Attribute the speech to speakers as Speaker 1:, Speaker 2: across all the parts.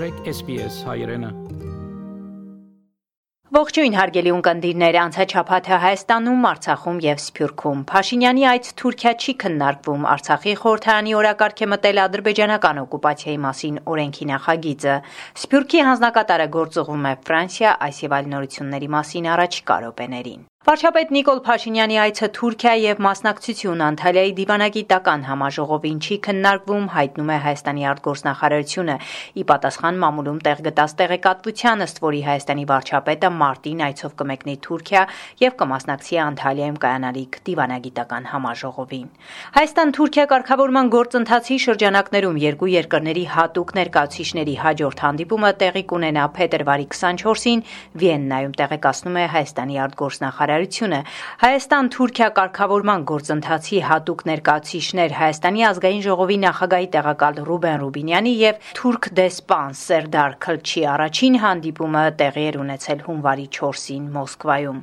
Speaker 1: մտրեք SPS հայրենը
Speaker 2: Ողջույն հարգելի ունկնդիրներ, անցաչափաթը Հայաստանում, Արցախում եւ Սփյուռքում։ Փաշինյանի այդ Թուրքիա չի քննարկվում Արցախի խորհրդարանի օրակարգ է մտել ադրբեջանական օկուպացիայի մասին օրենքի նախագիծը։ Սփյուռքի հանձնակատարը գործուղում է Ֆրանսիա, այս եւ այլ նորությունների մասին առաջիկա րոպեներին։ Վարչապետ Նիկոլ Փաշինյանի այցը Թուրքիա եւ մասնակցություն Անտալիայի դիվանագիտական համաժողովին չի քննարկվում, հայտնում է Հայաստանի արտգործնախարարությունը՝ ի պատասխան մամուլում տեղ գտած տեղեկատվության, ըստ որի Հայաստանի վարչապետը մարտին այցով կմեկնի Թուրքիա եւ կմասնակցի Անտալիայում կայանալիք դիվանագիտական համաժողովին։ Հայաստան-Թուրքիա կարգավորման գործընթացի շրջանակներում երկու երկրների հատուկ ներկայացուցիչների հաջորդ հանդիպումը տեղի կունենա փետրվարի 24-ին Վիեննայում, տեղեկացնում է Հայաստանի արտգործնախարարությունը նախարարությունը Հայաստան-Թուրքիա կարգավորման գործընթացի հատուկ ներկայացուցիչներ Հայաստանի ազգային ժողովի նախագահի տեղակալ Ռուբեն Ռուբինյանի եւ թուրք դեսպան Սերդար Քլչի առաջին հանդիպումը տեղի էր ունեցել հունվարի 4-ին Մոսկվայում։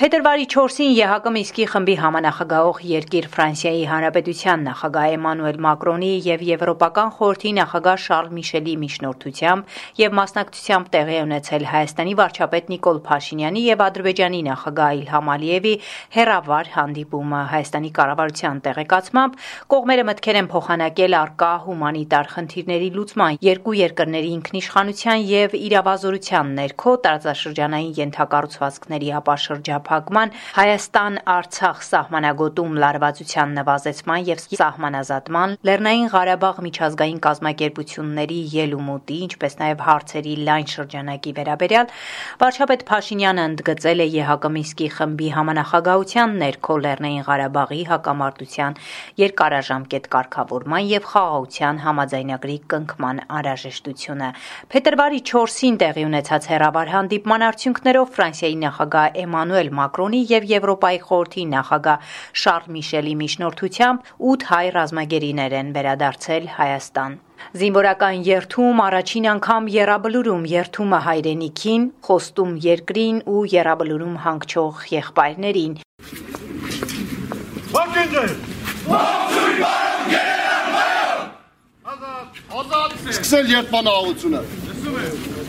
Speaker 2: Փետրվարի 4-ին ԵՀԿ Միսկի խմբի համանախագահող երկիր Ֆրանսիայի Հանրապետության նախագահ Էմանուել Մակրոնի եւ Եվրոպական խորհրդի նախագահ Շարլ Միշելի միջնորդությամբ եւ մասնակցությամբ տեղի ունեցել Հայաստանի վարչապետ Նիկոլ Փաշինյանի եւ Ադրբեջանի նախագահ Իլհամ Ալիևի հերավար հանդիպումը Հայաստանի կառավարության տեղեկացմամբ կողմերը մտքեր են փոխանակել արկա հումանիտար խնդիրների լուծման երկու երկրների ինքնիշխանության եւ իրավազորության ներքո տարածաշրջանային յենթակառուցվածքների ապաշրջապ փակման Հայաստան-Արցախ սահմանագոտում լարվածության նվազեցման եւ սահմանազատման Լեռնային Ղարաբաղ միջազգային կազմակերպությունների ելումուտի, ինչպես նաեւ հարցերի լայն շրջանակի վերաբերյալ վարչապետ Փաշինյանը ընդգծել է ԵՀԿ Միսկի խմբի համանախագահության ներքո Լեռնային Ղարաբաղի հակամարտության երկարաժամկետ կարգավորման եւ խաղաղության համաձայնագրի կնքման անհրաժեշտությունը։ Փետրվարի 4-ին տեղի ունեցած հերավար հանդիպման արդյունքներով Ֆրանսիայի նախագահ Էմանուել Մակրոնի եւ Եվրոպայի խորհրդի նախագահ Շարլ Միշելի միջնորդությամբ 8 հայ ռազմագերիներ են վերադարձել Հայաստան։ Զինվորական երթում առաջին անգամ երաբլուրում երթումը հայրենիքին, խոստում երկրին ու երաբլուրում հանգչող եղբայրներին։
Speaker 3: բարոն։ Ազատ, ազատ։ Սկսել երթմանահավությունը։ Լսում եք։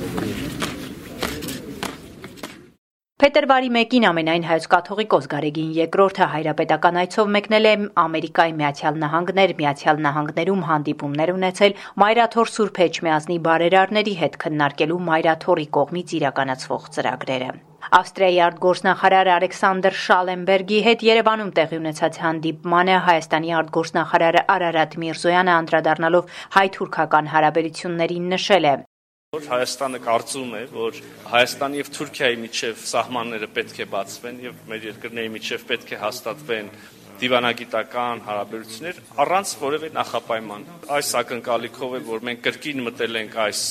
Speaker 2: Փետրվարի 1-ին ամենայն հայոց կաթողիկոս Գարեգին II-ը հայրապետական այցով մեկնել է Ամերիկայի Միացյալ Նահանգներ, Միացյալ Նահանգներում հանդիպումներ ունեցել Մայրաթոր Սուրբ Էջմիածնի բարերարների հետ քննարկելու Մայրաթորի կողմից իրականացվող ծրագրերը։ Ավստրիայի արտգործնախարար Ալեքսանդր Շալենբերգի հետ Երևանում տեղի ունեցած հանդիպմանը Հայաստանի արտգործնախարար Արարատ Միրզոյանը անդրադառնալով հայ-թուրքական հարաբերություններին նշել է.
Speaker 4: Որ Հայաստանը կարծում է, որ Հայաստանի եւ Թուրքիայի միջև սահմանները պետք է բացվեն եւ մեր երկրների միջև պետք է հաստատվեն դիվանագիտական հարաբերություններ առանց որևէ նախապայման։ Այս ակնկալիքով է, որ մենք կրկին մտել ենք այս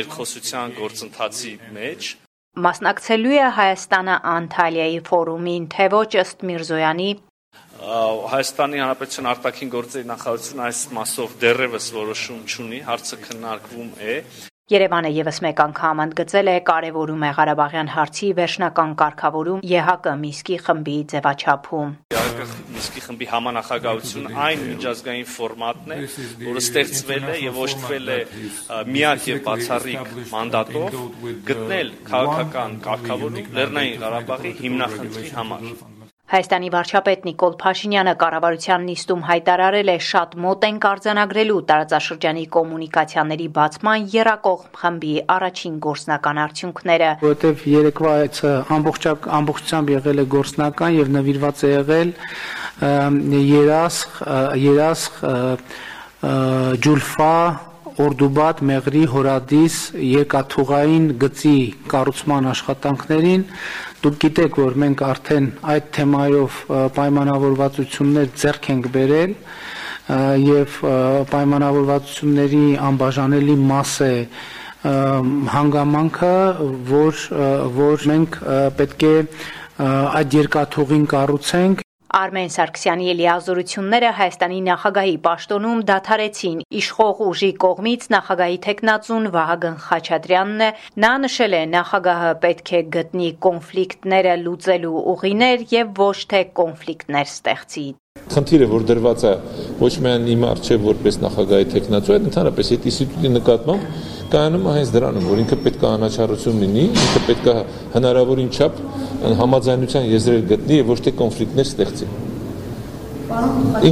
Speaker 4: երկխոսության գործընթացի մեջ,
Speaker 2: Մասնակցելու է Հայաստանը Անտալիայի ֆորումին, թե ոչ ըստ Միրզոյանի
Speaker 4: Հայաստանի Հանրապետության արտաքին գործերի նախարարությունը այս մասով դեռևս որոշում չունի, հարցը քննարկվում է։
Speaker 2: Երևանը եւս մեկ անգամ ընդգծել է կարևորում է Ղարաբաղյան հարցի վերջնական կարգավորում ԵՀԿ Միսկի խմբի ձևաչափում։
Speaker 4: ԵՀԿ Միսկի խմբի համանախագահությունը այն միջազգային ֆորմատն է, որը ստեղծվել է եւ օժտվել է միակ եւ բացառիկ մանդատով գտնել քաղաքական կարգավորում Լեռնային Ղարաբաղի հիմնախնդրի համար։
Speaker 2: Հայաստանի վարչապետ Նիկոլ Փաշինյանը կառավարության նիստում հայտարարել է շատ մոտ են կարձանագրելու տարածաշրջանի կոմունիկացիաների բացման երակողմ խմբի առաջին գործնական արդյունքները,
Speaker 5: որովհետև երեկվա այցը ամբողջակ ամբողջությամբ եղել է գործնական եւ նվիրված է եղել երասխ երասխ ջուլֆա Օրդուբատ, Մեղրի, Հորադիս երկաթուղային գծի կառուցման աշխատանքներին Դուք գիտեք, որ մենք արդեն այդ թեմայով պայմանավորվածություններ ձեռք ենք բերել եւ պայմանավորվածությունների անբաժանելի մաս է հանգամանքը, որ որ մենք պետք է այդ երկաթուղին կառուցենք
Speaker 2: Արմեն Սարգսյանի լիազորությունները Հայաստանի նախագահի պաշտոնում դադարեցին. Իշխող ուժի կողմից նախագահի տեխնացուն Վահագն Խաչատրյանն է. նա նշել է նախագահը պետք է գտնի կոնֆլիկտները լուծելու ուղիներ եւ ոչ թե կոնֆլիկտներ ստեղծի
Speaker 1: Խնդիրը, որ դրված է ոչ միայն իմ արժե որպես նախագահի տեխնացու, այլ ընդհանրապես այդ ինստիտուտի նկատմամբ կայանում է հենց դրանում, որ ինքը պետք է անաչառություն լինի, ինքը պետք է հնարավորին չափ համաձայնության եզրեր գտնի եւ ոչ թե կոնֆլիկտներ ստեղծի։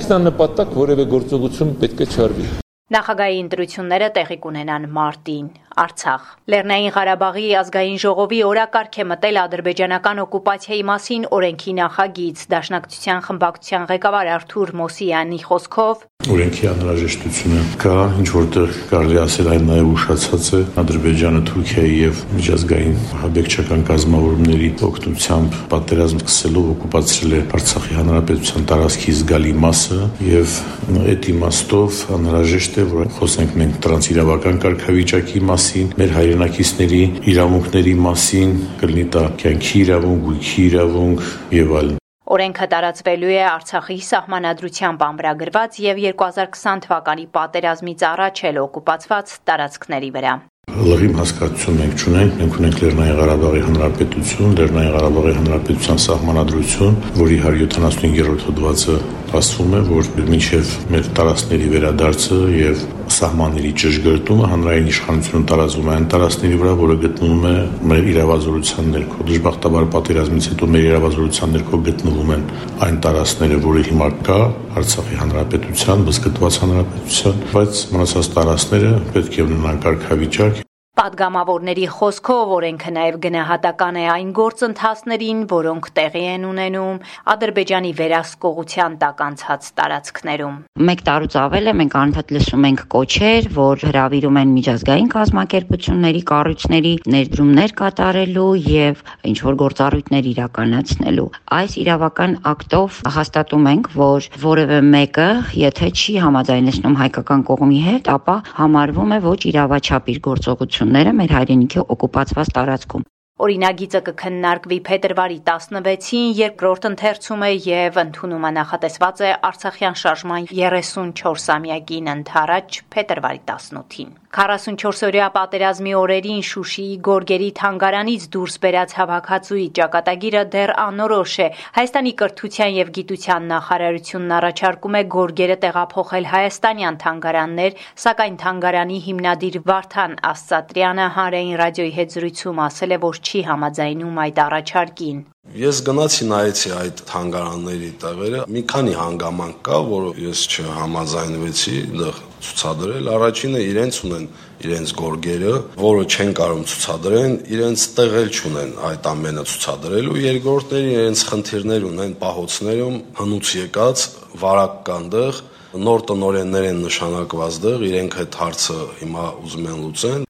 Speaker 1: Ինքնանպատակ որևէ գործողություն պետք է չարվի։
Speaker 2: Նախագահի ընտրությունները տեղի կունենան մարտին Արցախ Լեռնային Ղարաբաղի ազգային ժողովի օրակարգ է մտել ադրբեջանական օկուպացիայի մասին օրենքի նախագիծ Դաշնակցության խմբակցության ղեկավար Արթուր Մոսյանի խոսքով.
Speaker 6: Օրենքի անհրաժեշտությունը կա, ինչ որտեղ կարելի ասել այն նաև ուշացած է Ադրբեջանը Թուրքիայի եւ միջազգային հաբեկչական կազմավորումների օգնությամբ պատերազմ սկսելով օկուպացրել է Արցախի հանրապետության տարածքի զգալի մասը եւ այդ իմաստով անհրաժեշտ է որ խոսենք մենք տրանսիրավական կարգավիճակի մասին, մեր հայրենակիցների իրավունքների մասին, կլինի դա կյանքի իրավունք, գույքի իրավունք եւ այլն։
Speaker 2: Օրենքը տարածվելու է Արցախի սահմանադրությամբ ամրագրված եւ 2020 թվականի պատերազմից առաջ էլ օկուպացված տարածքների վրա։
Speaker 6: Լղիմ հասկացություն մենք ունենք, մենք ունենք Լեռնային Ղարաբաղի Հանրապետություն, Լեռնային Ղարաբաղի Հանրապետության սահմանադրություն, որի 175-րդ հոդվածը ասվում է, որ մինչև մեր տարածքների վերադարձը եւ սահմանների ճշգրտումը հանրային իշխանությունը տարածվում է այն տարածքների վրա, որը գտնվում է մեր իրավազորության ներքո։ Դժբախտաբար պատերազմից հետո մեր իրավազորության ներքո գտնվում են այն տարածքները, որը հիմա կա Արցախի հանրապետության, բզկտված հանրապետության, բայց մնացած տարածքները պետք է ունենան կարգավիճակ
Speaker 2: Պատգամավորների խոսքով օրենքը նաև գնահատական է այն գործընթացներին, որոնք տեղի են ունենում Ադրբեջանի վերահսկողության տակ անցած տարածքներում։
Speaker 7: Մեկ տարուց ավել է մենք անընդհատ լսում ենք կոչեր, որ հravirում են միջազգային կազմակերպությունների կառույցների ներդրումներ կատարելու եւ ինչ որ գործառույթներ իրականացնելու։ Այս իրավական ակտով հաստատում ենք, որ որևէ մեկը, եթե չի համաձայնեցնում հայկական կողմի հետ, ապա համարվում է ոչ իրավաչափ իր գործողություն գործողությունները մեր հայրենիքի օկուպացված տարածքում։
Speaker 2: Օրինագիծը կքննարկվի փետրվարի 16-ին, երկրորդ ընթերցումը եւ ընդունումը նախատեսված է Արցախյան շարժման 34-ամյակին ընթരാճ փետրվարի 18-ին։ 44-օրյա պատերազմի օրերին Շուշիի Գորգերի թանգարանից դուրս բերած հավաքածուի ճակատագիրը դեռ անորոշ է։ Հայաստանի կրթության եւ գիտության նախարարությունն առաջարկում է Գորգերը տեղափոխել հայաստանյան թանգարաններ, սակայն թանգարանի հիմնադիր Վարդան Աստատրյանը հանրային ռադիոյի հետ զրույցում ասել է, որ չի համաձայնում այդ առաջարկին։
Speaker 8: Ես գնացի նայեցի այդ թանգարանների տեղերը։ Մի քանի հանգամանք կա, որ ես չհամաձայնվեցի դեռ ցուցադրել։ Առաջինը իրենց ունեն իրենց գորգերը, որը չեն կարող ցուցադրեն, իրենց տեղել չունեն այդ ամենը ցուցադրելու։ Երկրորդները իրենց խնդիրներ ունեն պահոցներում հնուց եկած վարակ կան դեղ նոր տնորեններ են նշանակված դեղ, իրենք այդ հարցը հիմա ուզում են լուծեն։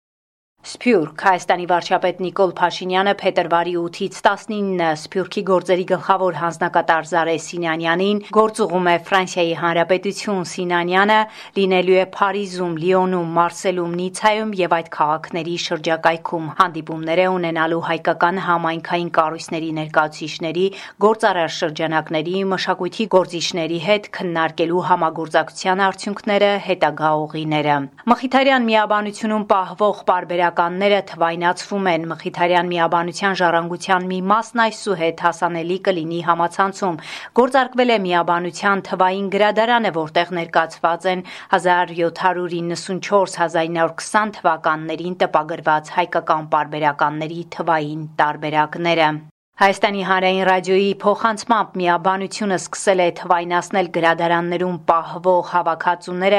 Speaker 2: Սփյուռք Հայաստանի վարչապետ Նիկոլ Փաշինյանը փետրվարի 8-ից 19-ը Սփյուռքի գործերի գլխավոր հանձնակատար Զարե Սինանյանին գործուղում է Ֆրանսիայի Հանրապետություն Սինանյանը լինելու է Փարիզում, Լիոնում, Մարսելում, Նիցայում եւ այդ քաղաքների շրջակայքում հանդիպումներ է ունենալու հայկական համայնքային կառույցների ներկայացուցիչների, գործարար շրջանակների, մշակույթի գործիչների հետ քննարկելու համագործակցության արդյունքները, հետագա ուղիները։ Մխիթարյան միաբանությունում պահվող պարբերական գիտնականները թվայնացվում են Մխիթարյան միաբանության ժառանգության մի մասն այսուհետ հասանելի կլինի համացանցում։ Գործարկվել է միաբանության թվային գրադարանը, որտեղ ներկայացված են 1794-1920 թվականներին տպագրված հայկական պարբերականների թվային տարբերակները։ Հայաստանի հանրային ռադիոյի փոխանցմամբ միաբանությունը սկսել է թվայնացնել գրադարաններում պահվող հավաքածուները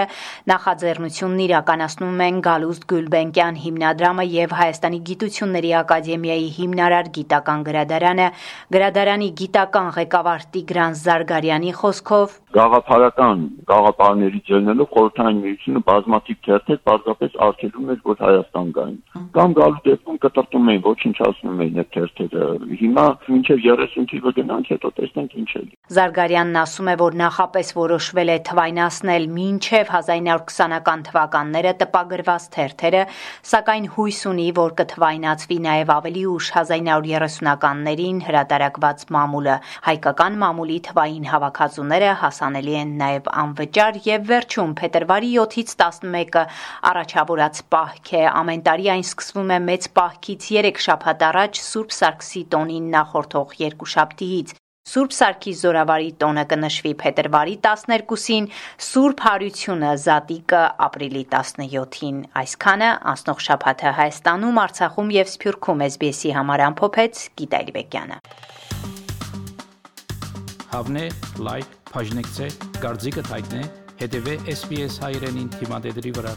Speaker 2: նախաձեռնությունն իրականացնում են Գալուստ Գուլբենկյան հիմնադրամը եւ Հայաստանի գիտությունների ակադեմիայի հիմնարար գիտական գրադարանը գրադարանի գիտական ղեկավար Տիգրան Զարգարյանի խոսքով
Speaker 9: գաղափարական գաղափարների ջերնելով խորհրդային միությունը բազմաթիվ թերթեր պարզապես արգելում էր որ Հայաստան գային կամ գալու դեպքում կտրտում էին ոչնչացնում էին այդ թերթերը հիմա մինչև 30 թիվը գնանք, հետո տեսնենք ինչ է։
Speaker 2: Զարգարյանն ասում է, որ նախապես որոշվել է թվայնացնել մինչև 1920-ական թվականները տպագրված թերթերը, սակայն հույս ունի, որ կթվայնացվի նաև ավելի ուշ 1930-ականներին հրատարակված մամուլը։ Հայկական մամուլի թվային հավաքածուները հասանելի են նաև անվճար եւ վերջում փետրվարի 7-ից 11-ը առաջավորած պահք է։ Ամեն տարի այն սկսվում է մեծ պահքից 3 շաբաթ առաջ Սուրբ Սարգսի տոնին նախորդող երկուշաբթիից։ Սուրբ Սարգիս Զորավարի տոնը կնշվի փետրվարի 12-ին, Սուրբ Հարությունը Զատիկը ապրիլի 17-ին։ Այսքանը անցնող շաբաթը Հայաստանում, Արցախում եւ Սփյուռքում SBS-ի համար ամփոփեց Գիտալի Բեկյանը։
Speaker 10: Հավնե, լայք, բաժնեկցե, դարձիկը թայտնե, հետեւե SBS հայրենին թիմադեդի վրա։